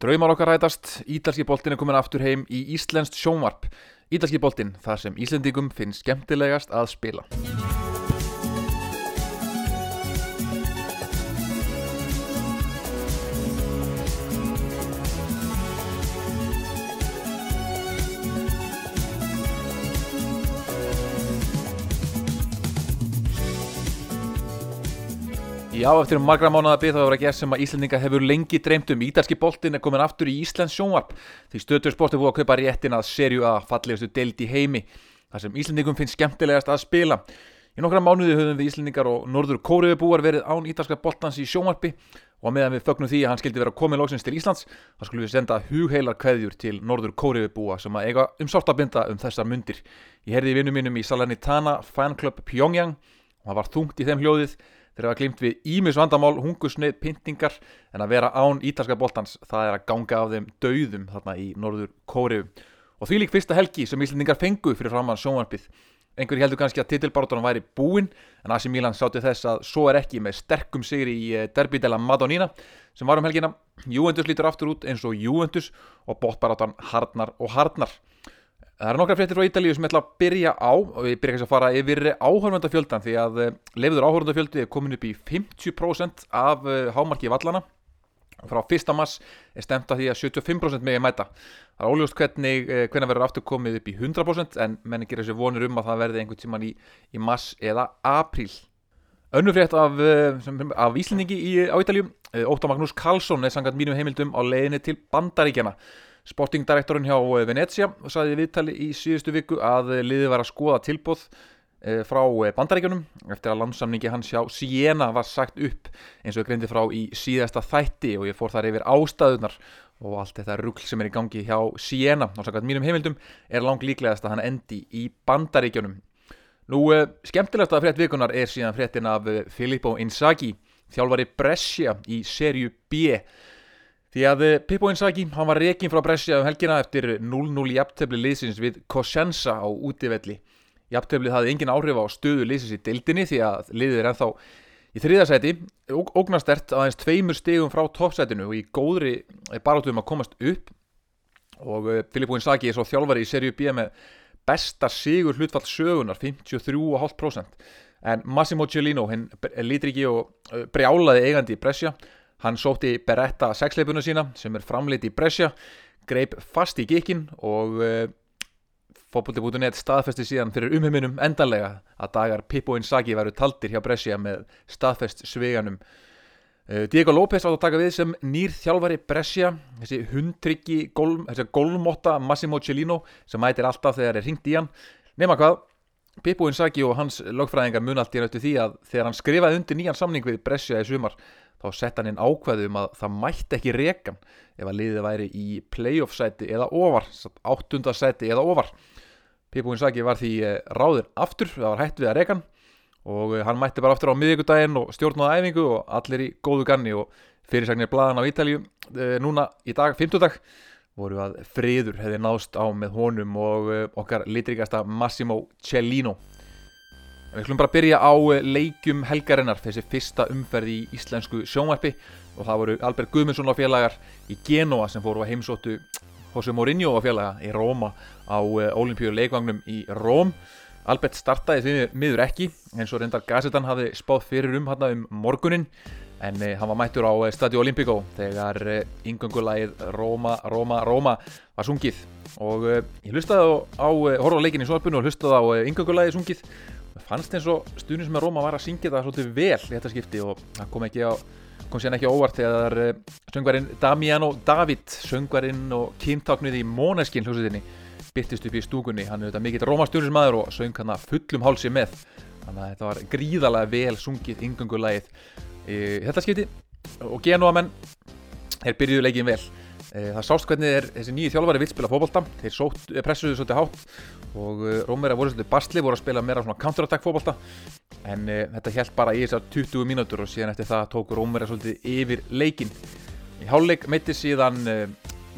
Draumar okkar rætast, Ídalski boltin er komin aftur heim í Íslenskt sjónvarp. Ídalski boltin, þar sem Íslendingum finnst skemmtilegast að spila. Já, eftir um margra mánuða byrð þá hefur að gera sem að Íslendinga hefur lengi dreymt um. Ídalski boltin er komin aftur í Íslands sjónvarp. Því stöðtursport er búið að kaupa réttin að serju að fallegustu deild í heimi þar sem Íslendingum finnst skemmtilegast að spila. Í nokkra mánuði höfum við Íslendingar og Norður Kóriði búar verið án Ídalska boltans í sjónvarpi og meðan við fögnum því að hann skildi vera komið lóksins til Íslands þá skulum við senda hugheilar kveðjur til Norður Kóriði búa sem að eiga um sátt að binda um þessar mundir. Ég herði í vinnum mínum í Salernitana fanclub Pyongyang og það var þungt í þeim hljóðið þeir hafa glimt við ímis vandamál, hungusneið, pyntingar en að vera án ítalska boltans það er að ganga af þeim dauðum þarna í norður Kóriðu og því lík fyrsta helgi sem Íslandingar fengu fyrir framann sjónvarpið. Einhverji heldur kannski að titilbáratunum væri búinn en AC Milan sátti þess að svo er ekki með sterkum sigri í Derby della Madonnina sem var um helgina. Juventus lítur aftur út eins og Juventus og bóttbarátan hardnar og hardnar Það eru nokkra fréttir frá Ítalíu sem ég ætla að byrja á og við byrja ekki að fara yfir áhörfandafjöldan því að lefður áhörfandafjöldi er komin upp í 50% af hámarki vallana og frá fyrsta mass er stemt að því að 75% megi mæta. Það er óljóst hvernig, hvernig verður aftur komið upp í 100% en menni gerir sér vonir um að það verði einhvern tíman í, í mass eða apríl. Önnu frétt af, af Íslendingi í, á Ítalíu, Óttar Magnús Karlsson er sangat mínum heimildum á leiðinni til Bandaríkjana. Sportingdirektorinn hjá Venecia saði viðtali í síðustu viku að liðið var að skoða tilbóð frá bandaríkjunum eftir að landsamningi hans hjá Siena var sagt upp eins og greindi frá í síðasta þætti og ég fór þar yfir ástæðunar og allt þetta rugl sem er í gangi hjá Siena og sagt að mínum heimildum er lang líklegast að hann endi í bandaríkjunum. Nú, skemmtilegast að frétt vikunar er síðan fréttin af Filippo Inzaghi, þjálfari Brescia í serju B Því að Pippo Inzaghi, hann var rekin frá Brescia um helgina eftir 0-0 jafntefli liðsins við Cosenza á útivelli. Jafnteflið hafði engin áhrif á stöðu liðsins í deildinni því að liðið er ennþá í þriðasæti, ógnastert aðeins tveimur stegum frá toppsætinu og í góðri barátum að komast upp. Og Filippo Inzaghi er svo þjálfari í serju B með besta sigur hlutfall sögunar, 53,5% en Massimo Cellino, hinn lítriki og brjálaði eigandi í Brescia Hann sótti Beretta sexleipuna sína sem er framleitt í Brescia, greip fast í gikkin og uh, fótbolti.net staðfesti síðan fyrir umheiminum endanlega að dagar Pippo Inzaghi væru taldir hjá Brescia með staðfest sveganum. Uh, Diego López átt að taka við sem nýr þjálfari Brescia, þessi hundtryggi, gólmotta Massimo Cellino sem mætir alltaf þegar er ringt í hann. Nefna hvað, Pippo Inzaghi og hans lögfræðingar mun allt í rautu því að þegar hann skrifaði undir nýjan samning við Brescia í sumar þá sett hann inn ákveðum að það mætti ekki rekan ef að liðið væri í playoff seti eða ofar, áttunda seti eða ofar. Pippo Inzaghi var því ráður aftur, það var hætt við að rekan og hann mætti bara aftur á miðvíkudaginn og stjórnaði æfingu og allir í góðu ganni og fyrirsagnir bladan á Ítalíu núna í dag, 50 dag, voru að friður hefði náðst á með honum og okkar litrikasta Massimo Cellino. Við ætlum bara að byrja á leikjum helgarinnar, þessi fyrsta umferð í íslensku sjónvarpi. Og það voru Albert Guðmundsson á félagar í Genoa sem fóru að heimsóttu Jose Mourinho á félaga í Róma á Olimpíu leikvagnum í Róm. Albert startaði því miður ekki eins og reyndar Gazetan hafði spáð fyrir um hann um morgunin en eh, hann var mættur á Stadio Olimpico þegar eh, yngöngulægið Róma, Róma, Róma var sungið. Og eh, ég hlustaði á, á horfa leikin í svorpunum og hlustaði á yngöngulægið sungið fannst eins og stuðnum sem er Róma var að syngja það svolítið vel í þetta skipti og það kom ekki á kom sér ekki óvart þegar söngvarinn Damiano David söngvarinn og kyntáknið í Måneskin hljómsveitinni byrtist upp í stúkunni. Hann er auðvitað mikill Róma stjórnismæður og söng hann að fullum hálsi með. Þannig að þetta var gríðarlega vel sungið yngöngulægið í þetta skipti. Og Genoa menn er byrjuðu leikin vel það sást hvernig er þessi nýju þjálfari vilt spila fókbalta þeir sótt, pressuðu svolítið hátt og Rómera voru svolítið bastli voru að spila meira svona counter-attack fókbalta en e, þetta held bara í þessar 20 mínútur og síðan eftir það tók Rómera svolítið yfir leikin í háluleik meiti síðan e,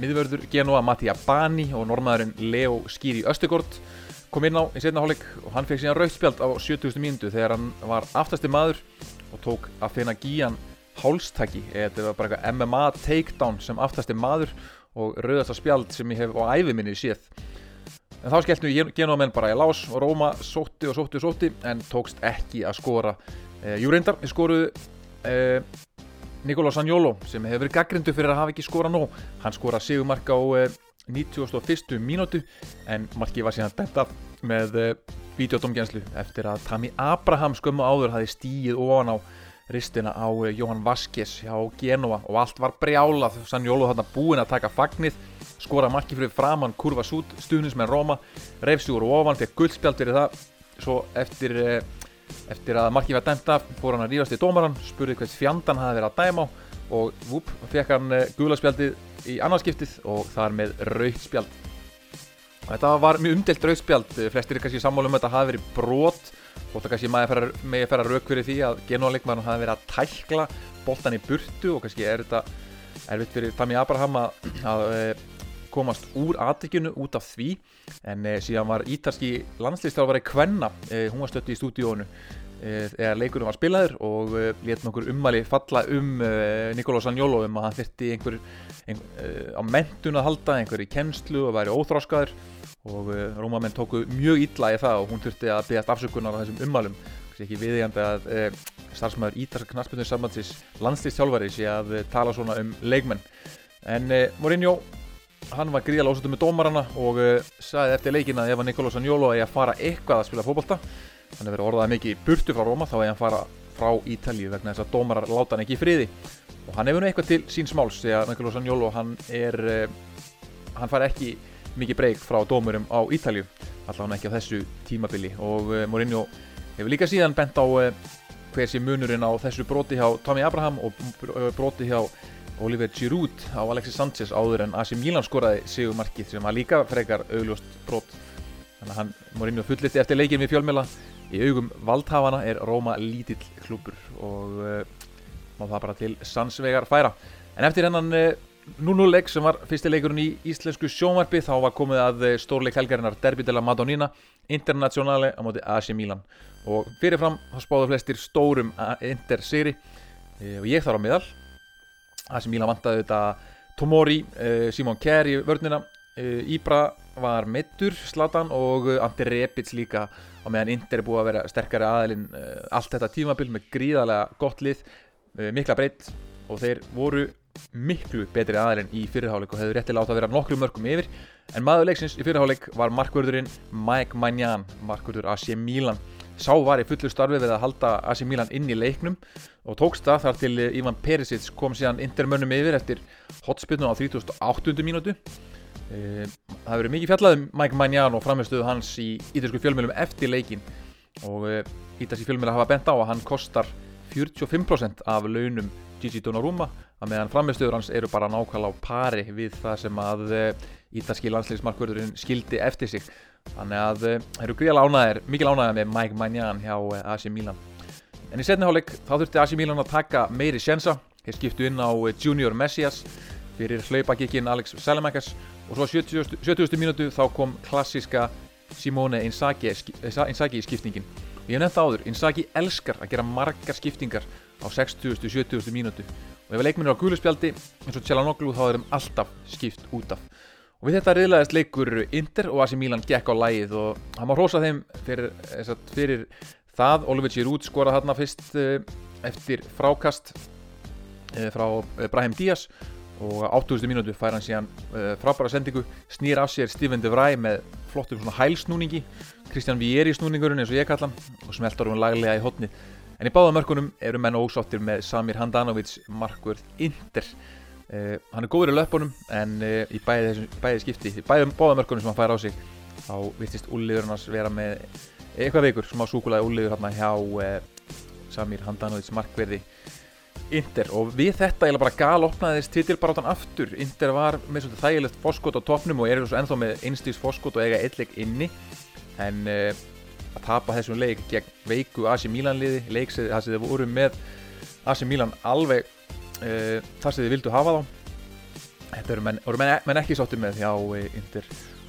miðvörður Genoa Mattia Bani og normaðurinn Leo Skiri Östegård kom inn á í setna háluleik og hann fekk síðan rauðspjald á 70. mínútu þegar hann var aftasti maður og tók að finna Gían hálstaki. Þetta var bara eitthvað MMA takedown sem aftasti maður og rauðasta spjald sem ég hef á æfiminni séð. En þá skelltum við genómenn bara í lás og Róma sótti og sótti og sótti en tókst ekki að skora. E, Jú reyndar, við skoruðu e, Nicolás Agnolo sem hefur verið gaggrindu fyrir að hafa ekki skora nóg. Hann skora sigumark á e, 91. mínútu en marki var síðan bentað með e, videodómgjenslu eftir að Tami Abraham skömmu áður hafi stíið ofan á ristina á e, Jóhann Vaskes hjá Genova. Og allt var brjálað. Sanjólo þarna búinn að taka fagnið. Skora marki fyrir framann kurva sút stuðnins með Róma, reyfsi úr ofan fekk guldspjald fyrir það. Svo eftir, eftir að marki var dæmt af fór hann að ríðast í dómaran spurði hvers fjandan hafi verið að dæma á. Og vúp, fekk hann gulaspjaldið í annarskiptið og þar með rauðspjald Þetta var mjög umdelt rauðspjald flestir er kannski sammálu um að þetta hafi verið brot og það kannski með að færa rauk fyrir því að genóleikmann hafi verið að tækla boltan í burtu og kannski er þetta erfitt fyrir Tami Abraham að, að komast úr aðtrykkjunu út af því. En eh, síðan var ítalski landslýstjálfari Kvenna, eh, hún var stötti í stúdíónu eh, eða leikunum var spilaður og eh, létt nokkur ummali falla um eh, Nicolás Agnolo um að hann þurfti einhver, einhver eh, á mentun að halda, einhver í kennslu og væri óþráskaður og Rómamenn tóku mjög illa í það og hún þurfti að beðast afsökunar á þessum ummalum ekki viðjandi að starfsmæður ítalska knastbyrnir sambandsins landslýstjálfari sé að tala svona um leikmenn. En Mourinho hann var gríðalega ósötu með dómarana og sagði eftir leikina að ef að Nicolás Agnolo eigi að fara eitthvað að spila fókbalta hann hefur orðað mikið burtu frá Róma þá eigi hann fara frá Ítalju vegna þess að dómarar láta hann ekki í friði. Og hann hefur nú eitthvað til sín smáls því að Nicolás Agnolo hann er hann far ekki mikið breyk frá dómurum á Ítalju allavega ekki á þessu tímabili. Og uh, Mourinho hefur líka síðan bent á hver sé munurinn á þessu broti hjá Tommy Abraham og broti hjá Oliver Giroud á Alexis Sanchez áður en AC Milan skoraði sigumarkið sem að líka frekar augljóst brot. Þannig að hann Mourinho fullitti eftir leikin við fjölmjöla í augum valdhafana er Róma lítill klubur og uh, má það bara til sannsvegar færa. En eftir hennan uh, eh, 0-0 leik sem var fyrsti leikurinn í íslensku sjómarbi þá var komið að uh, stórleik helgarinnar Derby de la Madonnina Internationale á móti AC Milan. Og fyrirfram spáðu flestir stórum Inter Siri og ég þarf á miðal. Sem Mílan vantaði þetta Tomori, uh, Simon Kjær í vörnina. Uh, Íbra var mittur Slatan og Andi Repic líka. Og meðan Inder er búið að vera sterkari aðilinn allt þetta tímabil með gríðarlega gott lið mikla breytt og þeir voru miklu betri aðilinn í fyrirháleik og hefur réttilega átt að vera nokkru mörgum yfir en maður leiksins í fyrirháleik var markvörðurinn Mike Magnan, markvörður AC Milan sá var í fullu starfi við að halda AC Milan inn í leiknum og tókst það þar til Ivan Perisic kom síðan intermönnum yfir eftir hotspillun á 38. mínútu e, það hefur verið mikið fjallaðum Mike Magnan og framistuðu hans í ítalsku fjölmjölum eftir leikin og e, ítalski fjölmjöla hafa bent á að hann kostar 45% af launum Gigi Donnarumma að meðan framistuður hans eru bara nákvæmlega á pari við það sem að e, ítalski landsleismarkvörðurinn skildi eftir sig þannig að það eru gríðalega ánæðir mikil ánæðir með Mike Magnan hjá AC Milan En í setniháleik þá þurfti AC Milan að taka meiri sjensa. Þeir skiptu inn á eh, Junior Messias fyrir hlaupagikinn Alex Salemakers og svo á 70. 70. mínútu þá kom klassiska Simone Inzaghi í skiptingin. Ég hef nefnt áður, Inzaghi elskar að gera margar skiptingar á 60. 70. mínútu og ef leikminn er á guðluspjaldi eins og Tjalanoglu þá er þeim alltaf skipt út af. Og við þetta riðlaðist leikur Inter og AC Milan gekk á lægið og hann má hrósa þeim fyrir, eh, fyrir það, Oliver Giroud skorað þarna fyrst uh, eftir frákast uh, frá Brahim Díaz og 80. mínútu fær hann síðan frábæra sendingu, snýr af sér Steven de Vrij með flottum svona hælsnúningi. Kristján Vieri snúningurinn eins og ég kalla hann og smeltar hún laglega í hotni en í báða mörkunum eru menn ósáttir með Samir Handanovic markvörð Inter. Hann er góður í löpunum en í bæði, bæði skipti í bæði báða mörkunum sem hann fær á sig þá virtist úrliðurinn að vera með eitthvað veikur, smá súkulæði úrliður hérna hjá eh, Samir Handanovic markverði Inder og við þetta ég bara gal opnaðist titilbarátan aftur. Inder var með svona þægilegt foskot á toppnum og er ennþá með einstíðs foskot og eiga eitthvað inni. En eh, að tapa þessum leik gegn veiku AC Milan liði leik sem þið voru með AC Milan alveg eh, þar sem þið vildu hafa þá. Þetta eru menn, menn, menn ekki sáttir með hjá eh, Inter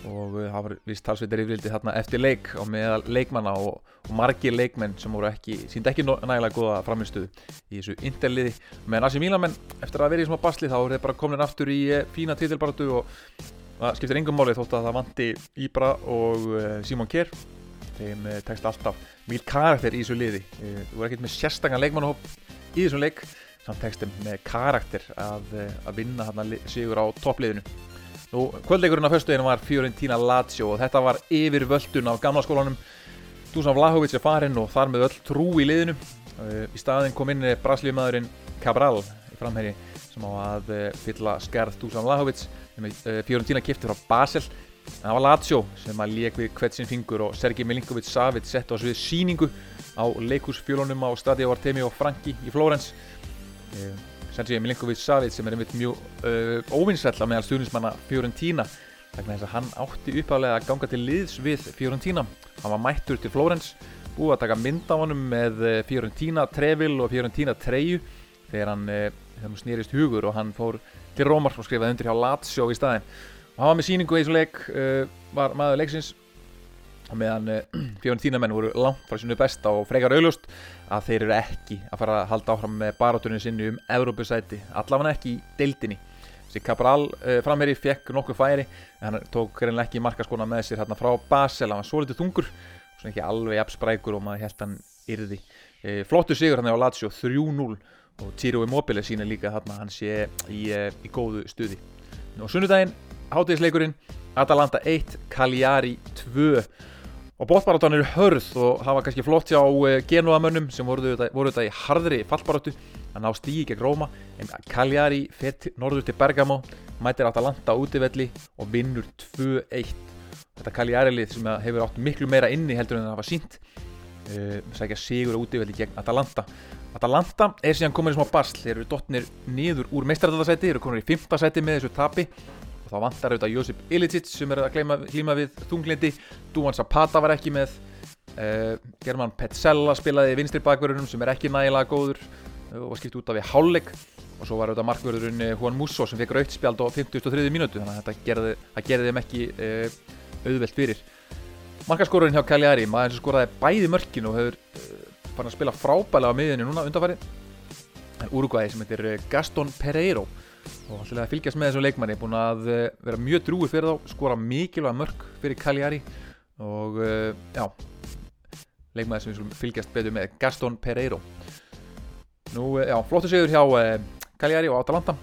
og eh, það var vist talsveitir yfirildi þarna eftir leik á meðal leikmanna og, og margir leikmenn sem voru ekki, sínd ekki nægilega góða framistuðu í þessu Interliði. Meðan Asi Mílamenn eftir að vera í smá basli þá eru þeir bara komin aftur í eh, fína titilbaratu og það skiptir engum máli þótt að það vanti Íbra og eh, Simon Kjær þeim eh, tekst alltaf mjög karakter í þessu liði. Eh, þú voru ekkert með sérstakann leikmannahóp í þessum leik samt tekstum með karakter að, eh, að vinna sigur á toppliðinu Nú, kvöldleikurinn á föstuðinu var Fiorentina Lazio og þetta var yfir völdun af gamla skólanum. Dusan Vlahovic er farinn og þar með öll trú í liðinu. Uh, í staðinn kom inn braslíumadurinn Cabral í framherji sem á að uh, fylla skerð Dusan Vlahovic. Fiorentina kipti frá Basel. En það var Lazio sem að lék við hvert sinn fingur og Sergei Milinkovic Savic sett á svið síningu á leikursfjólunum á Stadio Artemio Franki í Flórens Sergei Milinkovic Savic sem er einmitt mjög uh, óvinnsæll á meðal stuðnismanna Fiorentina vegna þess að hann átti uppálega að ganga til liðs við Fiorentina. Hann var mættur til Flórens búið að taka mynd af honum með eh, Fiorentina trefil og Fiorentina treyju þegar hann, hann snýrist hugur og hann fór til Rómar og skrifaði undir hjá Lazio í staðinn. Og hann var með síningu í þessu leik uh, var maður leiksins og meðan uh, Fiorentina menn voru langt frá sinu besta og frekar augljóst að þeir eru ekki að fara að halda áfram með baráturinn sinni um Evrópusæti allavega ekki í deildinni. Þessi Cabral uh, framherri fekk nokkuð færi en hann tók reynilega ekki markaskona með sér hérna frá Basel, hann var svo litið þungur svona ekki alveg jafn sprækur og maður held hann yrði. E, flottu sigur hann á Lazio 3-0 og Ciro Immobile sína líka þarna hann sé í, í góðu stuði. Og sunnudaginn, hátíðisleikurinn Atalanta 1, Cagliari 2 og bóttbaráttan eru hörð og það var kannski flott hjá e, Genoa-mönnum sem voru þetta, í harðri fallbaráttu að ná stígi gegn Róma. En Cagliari fer til- norður til Bergamo mætir Atalanta útivelli og vinnur 2-1 þetta Cagliari-lið sem hefur átt miklu meira inni heldur en það var sínt uh, sækja sigur útivelli gegn Atalanta. Atalanta er síðan komin í smá basl þeir eru dottnir niður úr meistaradaldasæti þeir eru komin í fymta sæti með þessu tapi þá vantar auðvitað Josip Ilicic sem er að gleyma, glíma við þunglindi Duan Zapata var ekki með. Uh, German Petzella spilaði vinstri bakverðunum sem er ekki nægilega góður uh, og var skipt út af við hálfleik. Og svo var auðvitað markverðurinn uh, Juan Musso sem fekk raukt spjald á 53. mínútu þannig að þetta gerði, það gerði þeim ekki uh, auðvelt fyrir. Markaskorurinn hjá Cagliari, maður sem skoraði bæði mörkin og hefur farin að spila frábælega á miðjunni núna undanfæri Uruguay sem heitir Gaston Pereiro og alltaf að fylgjast með þessum leikmanni. Búin að uh, vera mjög drúi fyrir þá skora mikilvæg mörk fyrir Cagliari. Og uh, já leikmanni sem við fylgjast betur með Gaston Pereiro. Nú uh, já, flottu sigur hjá Cagliari og Atalanta.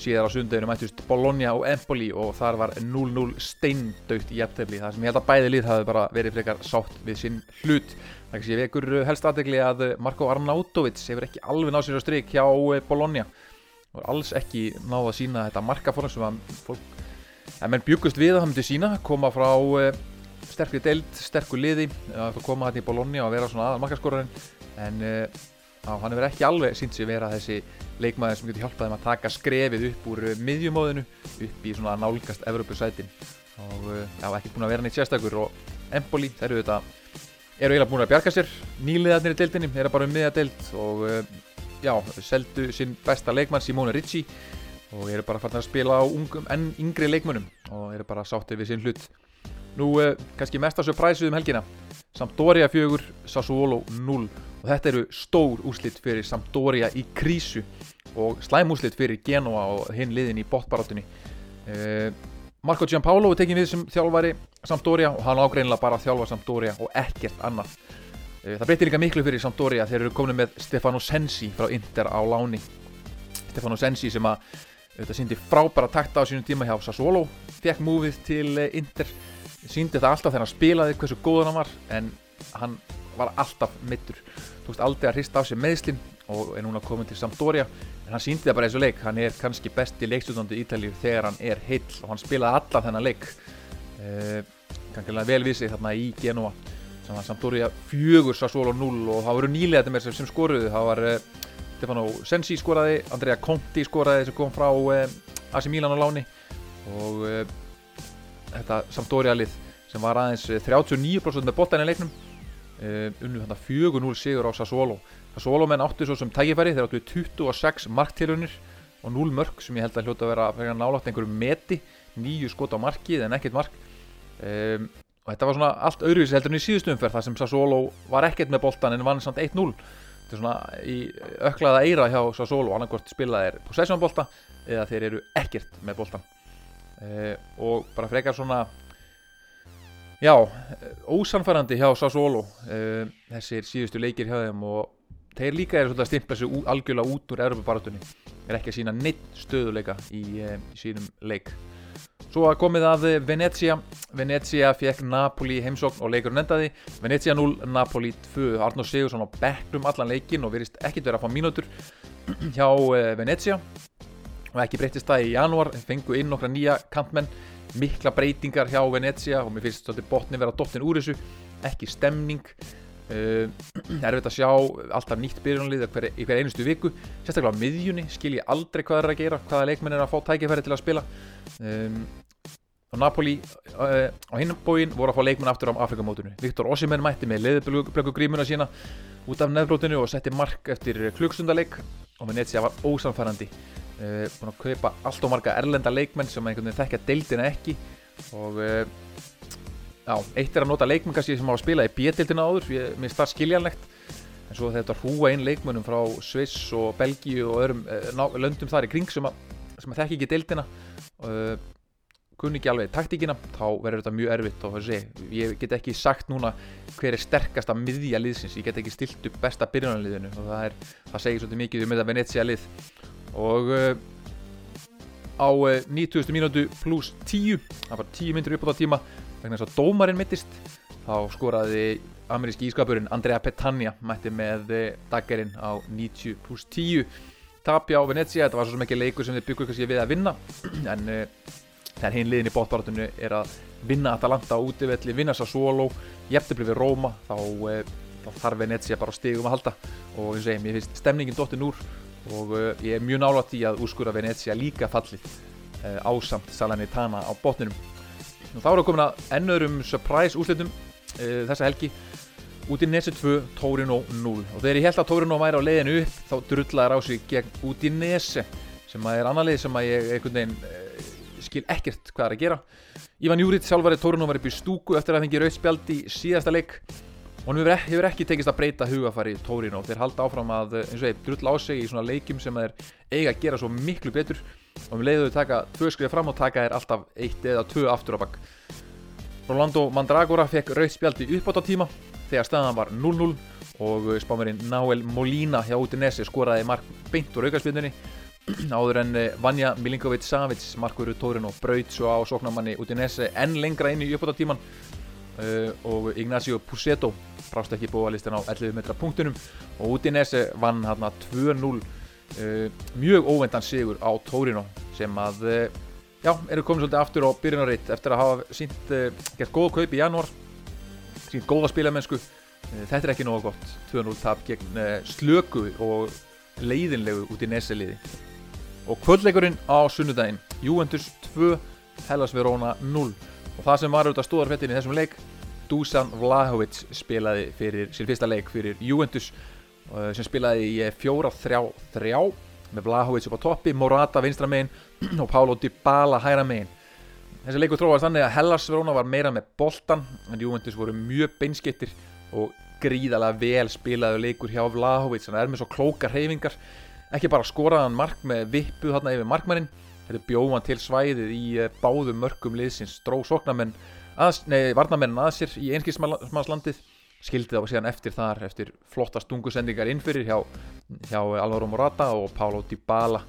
Síðar á sundeginu mættust Bologna og Empoli og þar var 0-0 steindaukt í jæftefli þar sem ég held að bæði lið hafi bara verið frekar sátt við sinn hlut. Það ekki vekur helst aðdegli að Marko Arnautovic hefur ekki alveg náð sér á strik hjá eh, Bologna og alls ekki náð að sína þetta markaform sem að fólk en menn bjúkust við að það myndi sína. Koma frá eh, sterkri deild, sterku liði. Að koma þetta í Bologna og vera svona aðal markaskorarinn en uh, á, hann hefur ekki alveg sínt sig vera þessi leikmaður sem getur hjálpað þeim að taka skrefið upp úr uh, miðjumóðinu upp í svona nálgast Evrópusætin. Og uh, já, ekki búin að vera neitt sérstakur. Og Empoli, þeir eru þetta eru eiginlega búin að bjarga sér. Nýliðarnir í deildinni, eru bara um miðjadeild og já, seldu sinn besta leikmann Simone Ricci og eru bara farin að spila á ungum en yngri leikmönnum og eru bara sáttið við sinn hlut. Nú uh, kannski mesta surprise um helgina Sampdoria 4, Sassuolo 0 og þetta eru stór úslit fyrir Sampdoria í krísu og slæm úslit fyrir Genoa og hinn liðin í bóttbaráttunni uh, Marco Giampaolo er tekin við sem þjálfari Sampdoria og hann ágreinlega bara að þjálfa Sampdoria og ekkert annað það breytir líka miklu fyrir Sampdoria þeir eru komin með Stefano Sensi frá Inter á láni. Stefano Sensi sem að þetta síndi frábæra takta á sínum tíma hjá Sassuolo fekk múfið til eh, Inter. Síndi þetta alltaf þegar hann spilaði hversu góðan hann var en hann var alltaf mittur tókst aldrei að hrista á sig meðslinn og er núna komin til Sampdoria en hann síndi það bara eins og leik. Hann er kannski besti leikstjórnandi í Ítalíu þegar hann er heill og hann spilaði allan þennan leik. Uh, kankilega vel við sig þarna í Genoa sem var Sampdoria fjögur Sassuolo 0 og það voru nýlega þetta með sem, sem skoruðu. Það var uh, Stefano Sensi skoraði Andrea Conti skoraði sem kom frá uh, AC Milan á láni. Og uh, þetta Sampdoria lið sem var aðeins eh, 39% með boltan í leiknum unnu þetta 4-0 sigur á Sassuolo. Sassuolo menn áttu svo sem tækifæri þeir áttu 26 marktilunir og 0 mörg sem ég held að hljóta að vera að nálátt einhverju meti, nýju skot á markið en ekkert mark. Um, og þetta var svona allt öðruvísi heldur en í síðustu umferð þar sem Sassolo var ekkert með boltan en vann samt 1-0 þetta er svona í öklaða eira hjá Sassolo annarkvort spilað er possession bolta eða þeir eru ekkert með boltan uh, og bara frekar svona já, ósanfærandi hjá Sassolo uh, þessir síðustu leikir hjá þeim og þeir líka eru svolítið að stimpla sig algjörlega út úr Europabaratunni er ekki að sína neitt stöðuleika í, uh, í sínum leik Svo að komið að Venezia. Venezia fekk Napoli heimsókn og leikurinn endaði. Venezia 0, Napoli 2 Arnó Sigursson á bekknum allan leikin og verist ekkit verið að fá mínútur hjá Venezia. Og ekki breytist það í janúar fengu inn nokkra nýja kantmenn. Mikla breytingar hjá Venezia og mér finnst svolítið botni vera dottin úr þessu. Ekki stemning. Uh, erfitt að sjá alltaf nýtt byrjunlið í hver einustu viku. Sérstaklega á miðjunni skil ég aldrei hvað er að gera hvaða leikmenn er að fá tækifæri til að spila. Um, og Napoli uh, á hinnum bóin voru að fá leikmenn aftur á Afrikamótunni Viktor Ossimenn mætti með leðublöku grímuna sína út af nefnbrótinu og setti mark eftir klukkstundarleik og Venezia var ósamfærandi uh, búin að kaupa allt og marga erlenda leikmenn sem einhvern veginn þekkja deildina ekki. Og uh, já, eitt er að nota leikmenn kannski sem á að spila í B-deildina áður ég minnst það skiljanlegt. En svo þetta hrúa inn leikmennum frá Sviss og Belgíu og öðrum löndum þar í kring sem að, sem að þekki ekki deildina kunni ekki alveg taktíkina þá verður þetta mjög erfitt og ég get ekki sagt núna hver er sterkasta miðja liðsins, ég get ekki stilt upp besta byrjunarliðinu og það, er, það segir svolítið mikið um þetta Venezia lið og uh, á uh, 90. mínútu pluss 10 það var 10 myndur upp á það tíma vegna þess að dómarinn mittist þá skoraði ameríski ískapurinn Andrea Petagna mætti með uh, daggerinn á 90 pluss 10 tapja á Venezia, þetta var svo mikið leikur sem þið byggðu kannski við að vinna en uh, þegar hinn liðin í bóttbaratunni er að vinna Atalanta á útivelli, vinna Sassuolo jæftibli við Róma þá, e, þá þarf Venezia bara stigum að halda. Og eins og ég finnst stemningin dottin úr og e, ég er mjög nálátt í að úrskura Venezia líka fallið e, ásamt Salernitana á botninum. Og þá erum við komin að ennöðrum surprise úslitum þessa helgi. Út í Nese 2, Torino 0 og þegar ég held að Torino væri á leiðinu upp þá drullaði á sig gegn út í Nese sem að er annar leið sem að ég einhvern veginn skil ekkert hvað það er að gera. Ivan Júrið sjálfari Tórun var upp í stúku eftir að fengi rauðspjald í síðasta leik. Og hann hefur ekki tekist að breyta hugafari Tórin og þeir halda áfram að eins og þeir drull á sig í svona leikim sem þeir eiga að gera svo miklu betur. Og við leiðum þau taka tvö skriða fram og taka þeir alltaf eitt eða tvö aftur á bakk Rolando Mandragora fekk rauðspjald í uppátt á tíma þegar staðan var 0-0 og spámerinn Náel Molina hjá Udinese skoraði mark beint úr aukarspjöndinni áður en eh, Vanja Milinkovic Savic markuru tórin og braut svo á sóknamanni Udinese enn lengra inn í uppbótartíman uh, eh, og Ignacio Pusetto brást ekki búa-listin á 11 metra punktunum og Udinese vann hérna 2-0 uh, mjög óvendan sigur á Tórino sem að uh, já, eru komið svolítið aftur á byrjunaritt eftir að hafa sínt gert góða kaup í janúar sínt góða spilamennsku. Þetta er ekki nóga gott 2-0 tap gegn slöku og leiðinlegu út í neseliði og kvöldleikurinn á sunnudaginn Juventus 2, Hellas Verona 0 og það sem var auðvitað stóðarfettin í þessum leik Dusan Vlahovic spilaði fyrir sín fyrsta leik fyrir Juventus uh, sem spilaði í 4-3-3 með Vlahovic upp á toppi Morata vinstra megin og Paulo Dybala hæra megin. Þessi leiku tróðast þannig að Hellas Verona var meira með boltan en Juventus voru mjög beinskittir og gríðalega vel spilaðu leikur hjá Vlahovic. Hann er með svo klókar reyfingar ekki bara skoraðan mark með vippu þarna yfir markmannin þetta bjóðan til svæðið í eh, báðum mörgum liðsins stró soknamenn nei, varnamenn að sér í einskilsmannslandið skildi þá síðan eftir þar eftir flotta stungusendingar innfyrir hjá, hjá Alvaro Morata og Paulo Dybala.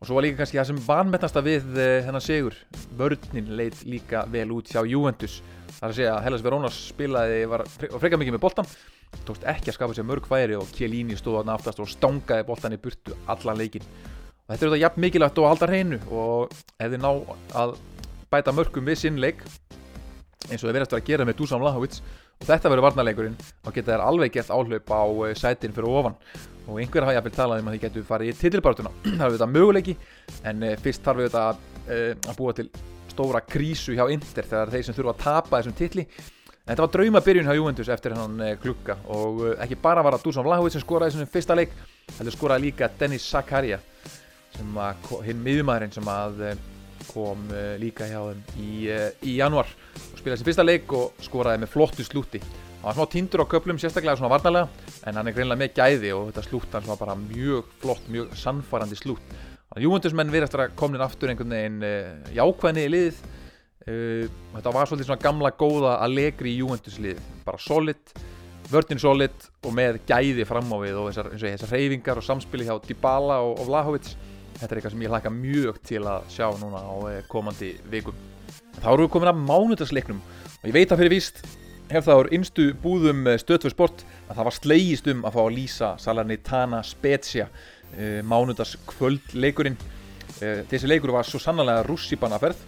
Og svo var líka kannski það sem vanmetnasta við eh, segur vörninn leit líka vel út hjá Juventus. Það er að segja að Hellas Verónas spilaði var frekar mikið með boltan tókst ekki að skapa sér mörg færi og Kjellini stóð á naftast og stangaði boltan í burtu allan leikin og þetta er þetta jafn mikilvægt og alltaf hreinu og ef þið ná að bæta mörgum við sinn leik eins og þið verðast að gera með Dusan Vlahovic. Og þetta verður varnaleikurinn og geta þær alveg gert áhlaup á eh, sætin fyrir ofan. Og einhver hafa jáfnvel talað um að þið getur farið í titilbártuna það er þetta möguleiki en eh, fyrst þarf þetta eh, að búa til stóra krísu hjá Inder þegar þeir sem þurfa að tapa þessum titli þetta var draumabyrjun hjá Juventus eftir hann eh, klukka og eh, ekki bara var það Dusan Vlahovic sem skoraði þessum fyrsta leik heldur skoraði líka Dennis Zakaria sem að hinn miðjumæðurinn sem að eh, kom líka hjá þeim í, í januar og spilaði sin fyrsta leik og skoraði með flottu slúti hann var smá tindur á köplum sérstaklega svona varnalega en hann er greinlega með gæði og þetta slút hans var bara mjög flott, mjög sannfærandi slút þannig að Júventusmenn verðast að komin aftur einhvern veginn jákvæðni í liðið uh, þetta var svolítið svona gamla góða Allegri Juventus lið bara solid, vörtin solid og með gæði fram á við og þessar, eins og þessar reyfingar og samspili hjá Dybala og, og Vlahovic. Þetta er eitthvað sem ég hlaka mjög til að sjá núna á eh, komandi vikum. Þá erum við komin að mánudagsleiknum og ég veit að fyrir víst hef það úr innstu búðum stöðtvö sport að það var slegist um að fá að lýsa Salernitana Spezia uh, mánudagskvöldleikurinn. Uh, þessi leikur var svo sannlega rússipannaferð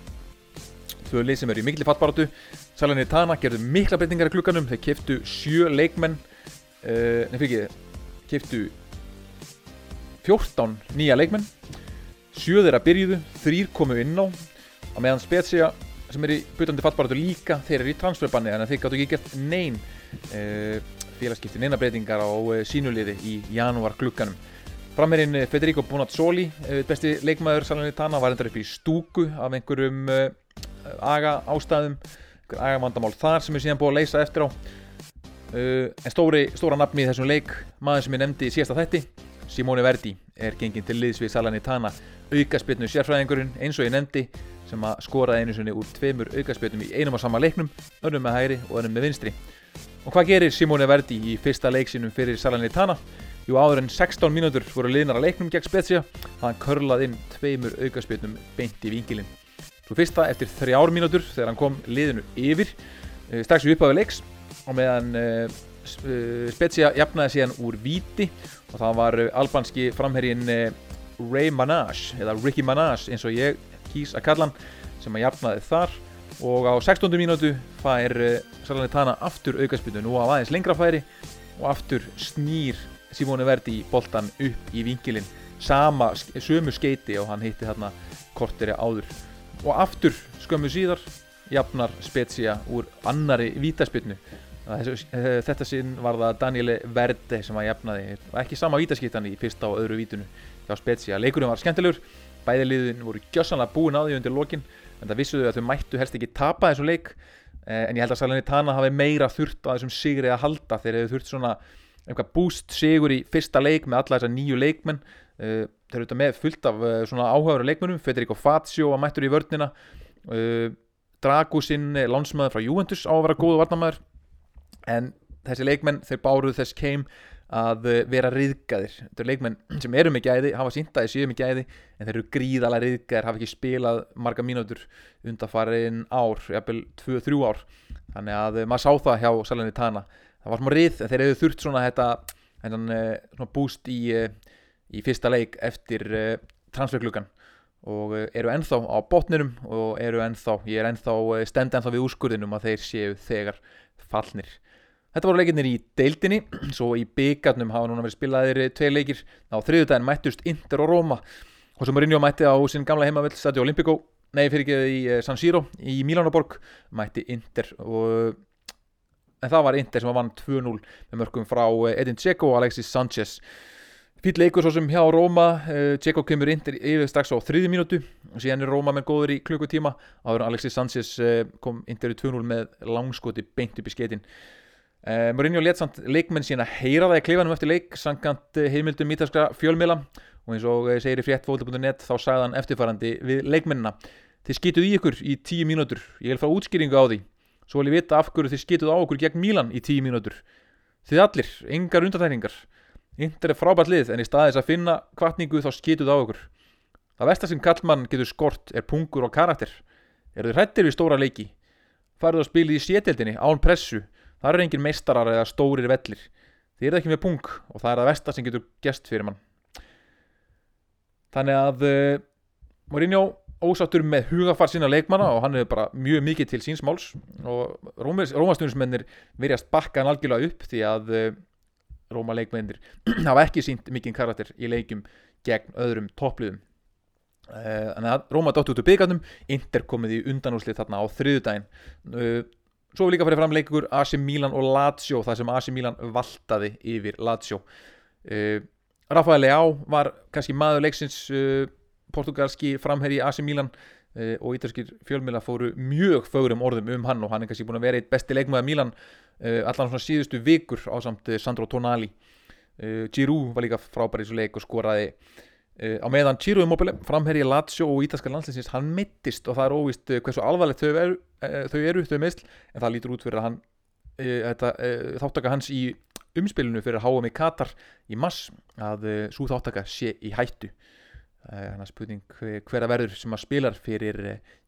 tvö lið sem eru í mikli fattbaratu Salernitana gerðu mikla breytingar í klukkanum þeir keftu sjö leikmenn uh, nefnir ekki keftu 14 nýja leikmenn. Sjö þeirra byrjuðu, þrýr komu inn á. Á meðan Spezia sem er í butandi fattbaratu líka, þeir eru í transferbanni þannig að þeir gáttu ekki gert neyn uh, félagskipti, neina breytingar á uh, sínuliði í janúar glugganum. Frammerinn uh, Federico Bonazzoli besti leikmaður Salernitana var endar upp í stúku af einhverjum aga ástæðum aga vandamál þar sem er síðan búið að leysa eftir á. Uh, en stóri, stóra nafni í þessum leik maður sem ég nefndi í síðasta þætti Simone Verdi er genginn til liðs við Salernitana. Aukaspilnu sérfræðingurinn eins og ég nefndi sem að skoraði einu sinni úr tveimur aukaspilnum í einum og sama leiknum önnum með hægri og önnum með vinstri. Og hvað gerir Simone Verdi í fyrsta leiksinum fyrir Salernitana? Jú áður en 16 mínútur voru liðnar að leiknum gegn Spezia hann körlaði inn tveimur aukaspilnum beint í vingilin svo fyrsta eftir þrjár mínútur þegar hann kom liðinu yfir eh, strax við upphafi leiks. Og meðan uh, Spezia jafnaði síðan úr víti og það var albanski framherjin uh, Ray Manage eða Ricky Manage eins og ég kýs að kalla hann sem að jafnaði þar. Og á 16. mínútu fær Salernitana aftur aukaspinnu nú á aðeins lengra færi og aftur snýr Simone Verdi boltan upp í vingilin sama, sömu skeiti og hann hitti þarna korteri áður og aftur skömmu síðar jafnar Spezia úr annari vítaspinnu þetta sinn var það Daniele Verde sem að jafnaði. Ekki sama vítaskiptan í fyrsta og öðru vítunu hjá Spezia, leikurinn var skemmtilegur. Bæði liðin voru gjössanlega búin á því undir lokin en það vissuðu að þau mættu helst ekki tapa þessu leik. En ég held að Salernitana hafi meira þurft á þessum sigri að halda. Þeir hefur þurft svona eitthvað búst sigur í fyrsta leik með alla þessar nýju leikmenn þeir eru þetta með fullt af svona áhugaveru leikmennum Federico Fazio að mættur í vörnina. Dragusinn landsmaður frá Juventus á að vera góðu varnamæður en þessi leikmenn þeir báruð þess keim að vera riðgæðir þetta eru leikmenn sem eru með gæði hafa sínt að þeir séu með gæði en þeir eru gríðalega riðgæðir hafa ekki spilað marga mínútur undanfarin ár, jafnvel 2-3 ár. Þannig að maður sá það hjá Salernitana. Það var smá rið en þeir hefðu þurft svona þetta hennan, svona búst í, í fyrsta leik eftir transferklukkan og eru ennþá á botnirum og eru ennþá, ég er ennþá stend ennþá við úrskurðinum að þeir séu þegar fallnir. Þetta voru leikinnir í deildinni, svo í byggarnum hafa núna verið spilaðir tvei leikir. Á þriðudaginn mættust Inter og Roma. Og sem Mourinho mætti á sinn gamla heimavöld Stadio Olimpico, nei fyrir ekki í San Siro í Milanoborg, mætti Inter og en það var Inter sem vann 2-0 með mörgum frá Edin Dzeko og Alexis Sanchez Fýll leikur svo sem hjá Róma, Dzeko kemur Inter yfir strax á þriði mínútu. Og síðan er Róma með góður í klukkutíma. Áður Alexis Sanchez kom Inter í 2-0 með langskoti beint upp í skeitin Uh, Mourinho let samt leikmenn sína heyra það í klifanum eftir leik sangant heimildum ítalskra fjölmila og eins og segir í fréttfólk.net þá sagði hann eftirfarandi við leikmennina þið skituð í ykkur í tíu mínútur. Ég vil fá útskýringu á því. Svo vil ég vita af hverju þið skituð á okkur gegn Mílan í tíu mínútur. Þið allir, engar undatækningar Inter er frábært lið en í staðis að finna kvartningu þá skituð á okkur það versta sem kallmann getur skort er pungur og karakter eru þið hrættir við stóra leiki farið að spila í sételdinni án pressu Það eru engin meistarar eða stórir vellir. Þið eru ekki með pung og það er það versta sem getur gest fyrir mann. Þannig að uh, Mourinho ósáttur með hugafar sína leikmanna og hann hefur bara mjög mikið til síns máls og Rómastunusmennir verjast bakka hann algjörlega upp því að uh, Róma leikmennir hafa ekki sínt mikinn karakter í leikum gegn öðrum toppliðum. Uh, þannig að Róma dótt út úr byggarnum, Inter komið í undanúslið þarna á þriðudaginn. Svo við líka farið fram leikur AC Milan og Lazio þar sem AC Milan valtaði yfir Lazio uh, Rafael Leao var kannski maður leiksins portugalski framherri AC Milan og ítalskir fjölmila fóru mjög fögurum orðum um hann og hann er kannski búin að vera eitt besti leikmaður Milan allan svona síðustu vikur á samt Sandro Tonali. Giroud var líka frábær í þessu leik og skoraði. Á meðan Ciro Immobile, framherri Lazio og ítalska landsinsins, hann mittist og það er óvist hversu alvarlegt þau eru, þau eru þau meðsl, en það lítur út fyrir að hann þáttaka hans í umspilinu fyrir HM í Katar í mass að svo þáttaka sé í hættu. Þannig að spurning hver að verður sem að spilar fyrir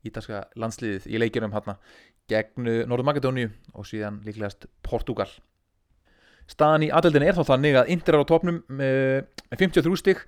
ítalska landsliðið í leikjunum hérna gegn Norður Makedóniu og síðan líklegast Portugal staðan í aðeldin er þá þannig að Inter er á topnum með 53 stygg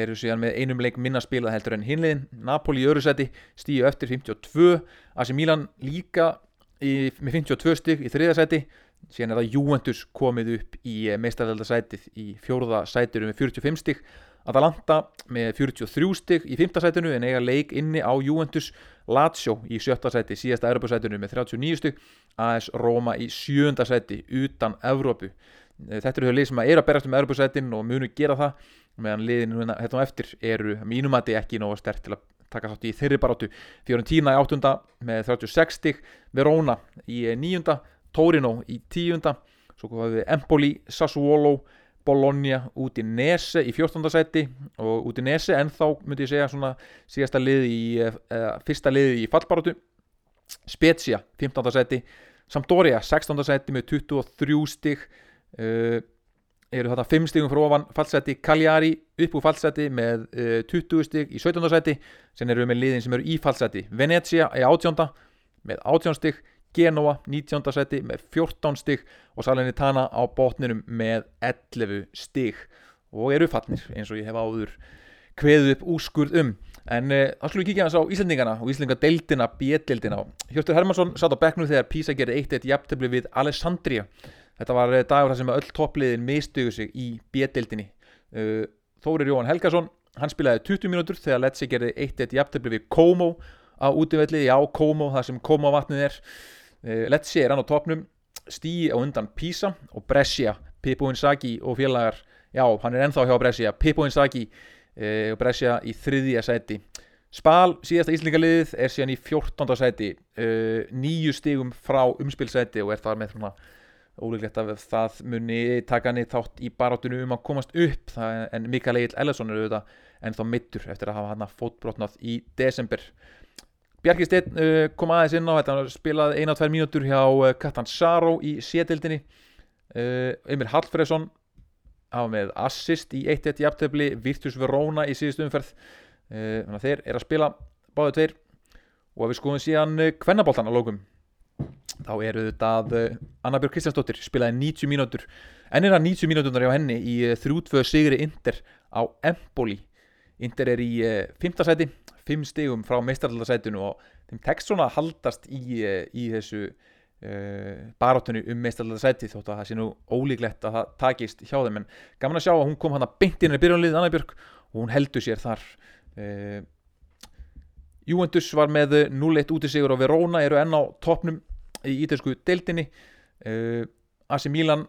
eru síðan með einum leik minna spilað heldur en hinliðin Napoli í öru seti stíu eftir 52 AC Milan líka í, með 52 stygg í þriða seti síðan er það Juventus komið upp í meistarveldasætið í fjóruða sætiru með 45 stygg Atalanta með 43 stygg í 5. sætinu en eiga leik inni á Juventus Lazio í 7. sæti síðasta Europasætinu með 39 stygg AS Roma í 7. sæti utan Evrópu þetta eru þau lið sem eru að berast um Europasætin og munu gera það meðan liðinu hérna, hérna eftir eru mínumati ekki nóga stert til að taka þátt í þeirri barátu Fiorentina í 8. með 36 stygg Verona í 9. Torino í 10. svo komum við Empoli, Sassuolo Bologna út í Nese í 14. seti og út í Nese en þá myndi ég segja svona síðasta lið í uh, fyrsta lið í fallbarótu Spezia 15. seti Sampdoria 16. seti með 23 stig uh, eru þetta 5 stigum frá ofan fallseti Cagliari upp úr fallseti með uh, 20 stig í 17. seti sen eru við með liðin sem eru í fallseti Venezia í 18. með 18 stig Genoa 19. seti með 14 stig og Salernitana á botninum með 11 stig. Og eru fallnir eins og ég hef áður kveðið upp úrskurð um. En uh, þá skulum við kíkja hans á Íslandingana og Íslandingadeildina, B-deildina. Hjörtur Hermansson satt á bekknum þegar Písa gerði 1-1 jafntefni við Alessandria. Þetta var uh, dagur þar sem öll toppliðin mistuðu sig í B-deildinni. Uh, Þórir Jóhann Helgason hann spilaði 20 mínútur þegar Letsi gerði 1-1 jafntefni við Como á útífelli, já Como, það sem Como vatnið er Eh, Letsi er hann á topnum Stíi á undan Pisa og Brescia Pippo Inzaghi og félagar já, hann er ennþá hjá Brescia Pippo Inzaghi e, og Brescia í þriðja sæti. Spal, síðasta íslingaliðið er síðan í 14. sæti e, nýju stigum frá umspilsæti og er þar með svona ólíklegt að það muni taka niður þátt í barátunum um að komast upp. En Mikael Egil Ellesson er auðvitað ennþá mittur eftir að hafa hann fótbrotnað í desember Bjarki Steinn uh, kom aðeins inn á þetta, hann spilaði eina og tvær mínútur hjá uh, Katan Saró í sétildinni uh, Emir Hallfreðsson hafa með assist í 1-1 jafntefni Virtus Verona í síðust umferð. Þannig að þeir er að spila báðu tveir. Og ef við skoðum síðan kvennaboltan uh, á lókum þá eru þetta að Anna Björg Kristjánsdóttir spilaði 90 mínútur en er að 90 mínútunar hjá henni í þrjútvöðu sigri Inder á Empoli. Inder er í 5. seti 5 stigum frá meistaraldarsætunu og þeim tekst svona að haldast í, eh, í þessu uh, barátunni um meistaraldarsæti þótt að það sé nú ólíklegt að það takist hjá þeim. En gaman að sjá að hún kom hann að beint inn í byrjunliðið Annabjörg og hún heldur sér þar. Uh, Juventus var með 0-1 út í sigur og Verona eru enn á toppnum í ítalsku deildinni. Uh, AC Milan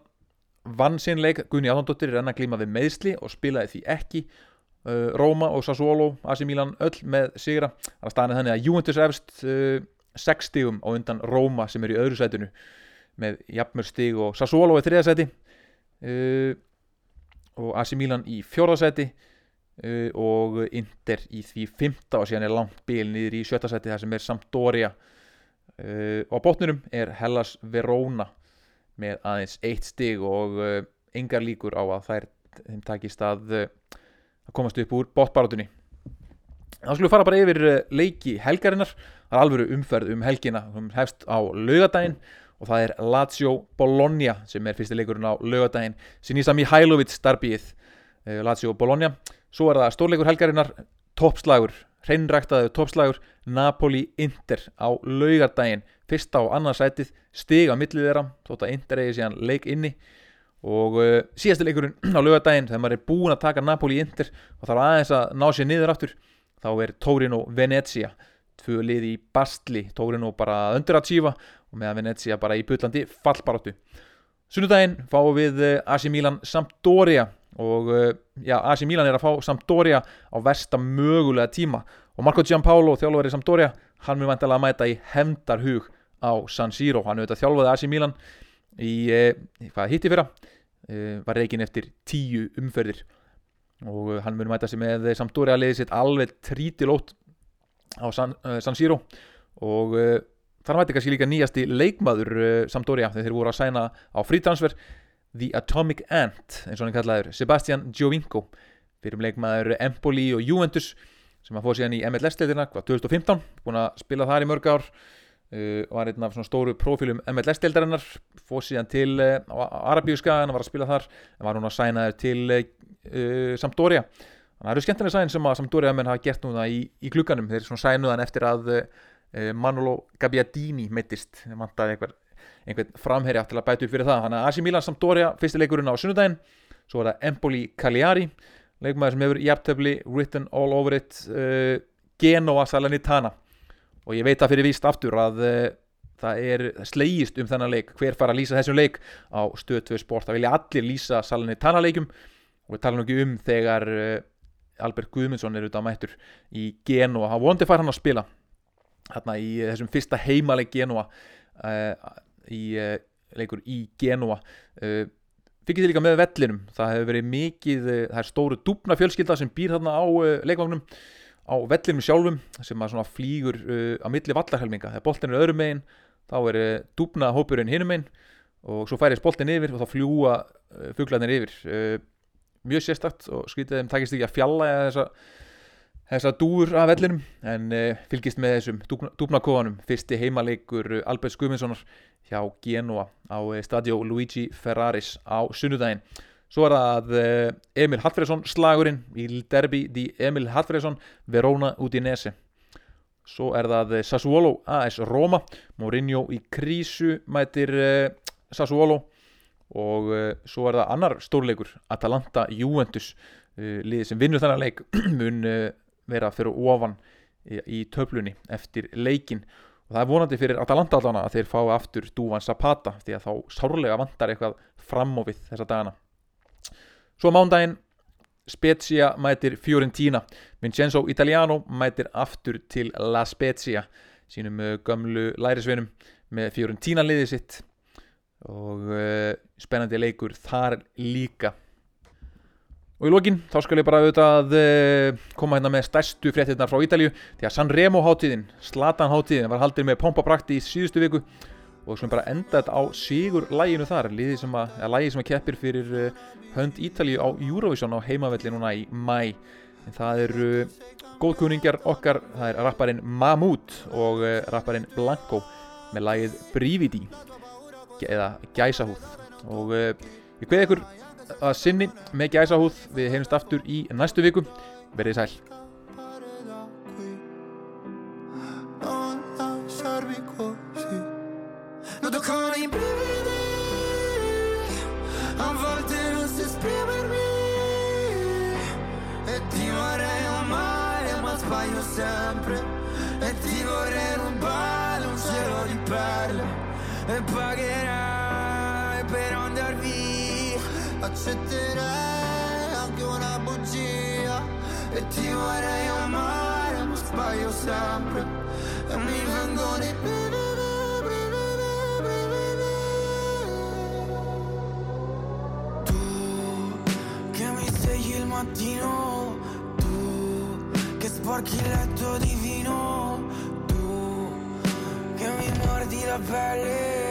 vann sínleik, Gunni Adondóttir er enn að glíma við meðsli og spilaði því ekki Róma og Sassuolo, AC Milan öll með sigra, þannig að staðan er þannig að Juventus efst uh, 6 stigum á undan Róma sem er í öðru sætinu með jafnmör stig og Sassuolo í þriða sæti. Uh, og AC Milan í fjórða sæti og Inter í því fymta og síðan er langt bíl niður í sjötta sæti þar sem er Sampdoria. Og á botnurum er Hellas Verona með aðeins eitt stig og engar líkur á að þær þeim takist að að komast upp úr bóttbarátunni þá skulum við fara bara yfir eh, leiki helgarinnar. Það er alveg umferð um helgina. Hefst á laugadaginn og það er Lazio Bologna sem er fyrsti leikurinn á laugadaginn Sinisa Mihailovic starfið eh, Lazio Bologna. Svo er það stórleikur helgarinnar toppslagur, hreinræktaðu toppslagur Napoli Inter á laugadaginn fyrsta og annarsætið stiga millið þeirra þótt að Inter eigi síðan leik inni og uh, síðastu leikurinn á lögadaginn þegar maður er búin að taka Napoli í Inter og þarf aðeins að ná sér niður aftur þá er Torino Venezia. Tvö lið í bastli Torino bara undir að tífa og meðan Venezia bara í byllandi fallbaróttu Sunnudaginn fáum við uh, AC Milan Sampdoria og uh, já, AC Milan er að fá Sampdoria á versta mögulega tíma. Og Marco Giampaolo, þjálfari Sampdoria hann mun vantilega að mæta í hefndarhug á San Siro, hann auðvitað þjálfaði AC Milan í, uh, hvað hitti fyrra? Uh, var reygin eftir tíu umferðir. Og hann mun mæta sig með Sampdoria liðið sitt alveg trítilót á San, San Siro. Og þar mæti kannski líka nýjasti leikmaður Sampdoria þegar þeir voru að sæna á frítransfer The Atomic Ant eins og hann kallaður Sebastian Giovinco. Fyrir um leikmaður Empoli og Juventus sem að fóða síðan í MLS-deildina 2015, búin að spila þar í mörg ár uh, var einn af svona stóru profilum MLS-deildarinnar fóð síðan til uh, Arabíuska en var að spila þar en var hún að sæna til uh, Sampdoria. Þannig að það eru skemmtilega sæn sem að Sampdoria menn hafa gert núna í, í klukkanum þeir svona sænuðan eftir að Manolo Gabbiadini mittist, þeir mantaði eitthvað einhvern framherja til að bæta upp fyrir það. Þannig að AC Milan Sampdoria, fyrstileikurinn á sunnudaginn. Svo er það Empoli Cagliari. Leikmaður sem hefur jæftöfli written all over it Genoa Salernitana og ég veit að fyrir víst aftur að uh, það er slegist um þennan leik hver fara að lýsa þessum leik á stöð 2 sport, það vilja allir lýsa Salernitana leikum og við tala nú ekki um þegar uh, Albert Guðmundsson er auðvitað mættur í Genoa, hann vondi fær hann að spila hérna í þessum fyrsta heimaleg Genoa uh, í uh, leikur í Genua uh, fikk þið líka með vellinum? Það hefur verið mikið, uh, það er stóru dúbna fjölskylda sem býr þarna á leikvagnum á vellinum sjálfum sem að flýgur á milli vallarhelminga. Þegar boltin er öðrum megin þá er dúbna hópurinn hinum megin og svo færist boltin yfir og þá fljúa fugglarnir yfir. Mjög sérstakt og skritið þeim takist ekki að fjalla þessa þessa dúur af vellinum en uh, fylgist með þessum dúbnakofanum fyrsti heimaleikur Albert Skuminssonar hjá Genoa á uh, stadio Luigi Ferraris á sunnudaginn svo er það uh, Emil Hallfredsson slagurinn í derbi di Emil Hallfredsson Verona Udinese. Svo er það Sassuolo AS Roma. Mourinho í krísu mætir Sassuolo. Og svo er það annar stórleikur Atalanta Juventus. Liðið sem vinnur þennan leik mun vera fyrir ofan í, í töflunni eftir leikin og það er vonandi fyrir Atalanta allana að þeir fái aftur Dúvan Zapata því að þá sárlega vantar eitthvað fram á við þessa dagana svo mándaginn Spezia mætir Fiorentina. Vincenzo Italiano mætir aftur til La Spezia sínum uh, gömlu lærisveinum með Fiorentina liðið sitt. Og uh, spennandi leikur þar líka. Og í lókin þá skal ég bara auðvitað uh, koma hérna með stærstu fréttirnar frá Ítalíu því að Sanremo hátíðin, Slatan hátíðin var haldið með pompa prakti í síðustu viku og sem bara endaði á sigur læginu þar, lægi sem að, sem að keppir fyrir uh, hönd Ítalíu á Eurovision á heimavelli núna í mæ. En það eru uh, góðkunningar okkar, það er rapparinn Mahmoud og rapparinn Blanco með lægið Brívidi eða Gæsahúð. Og ég hveði ykkur að sinni með gæsahúð. Við heimst aftur í næstu viku. Verið sæl accetterei anche una bugia. E ti vorrei amare ma sbaglio sempre. E mi vengono i tu che mi svegli il mattino tu che sporchi il letto di vino tu che mi mordi la pelle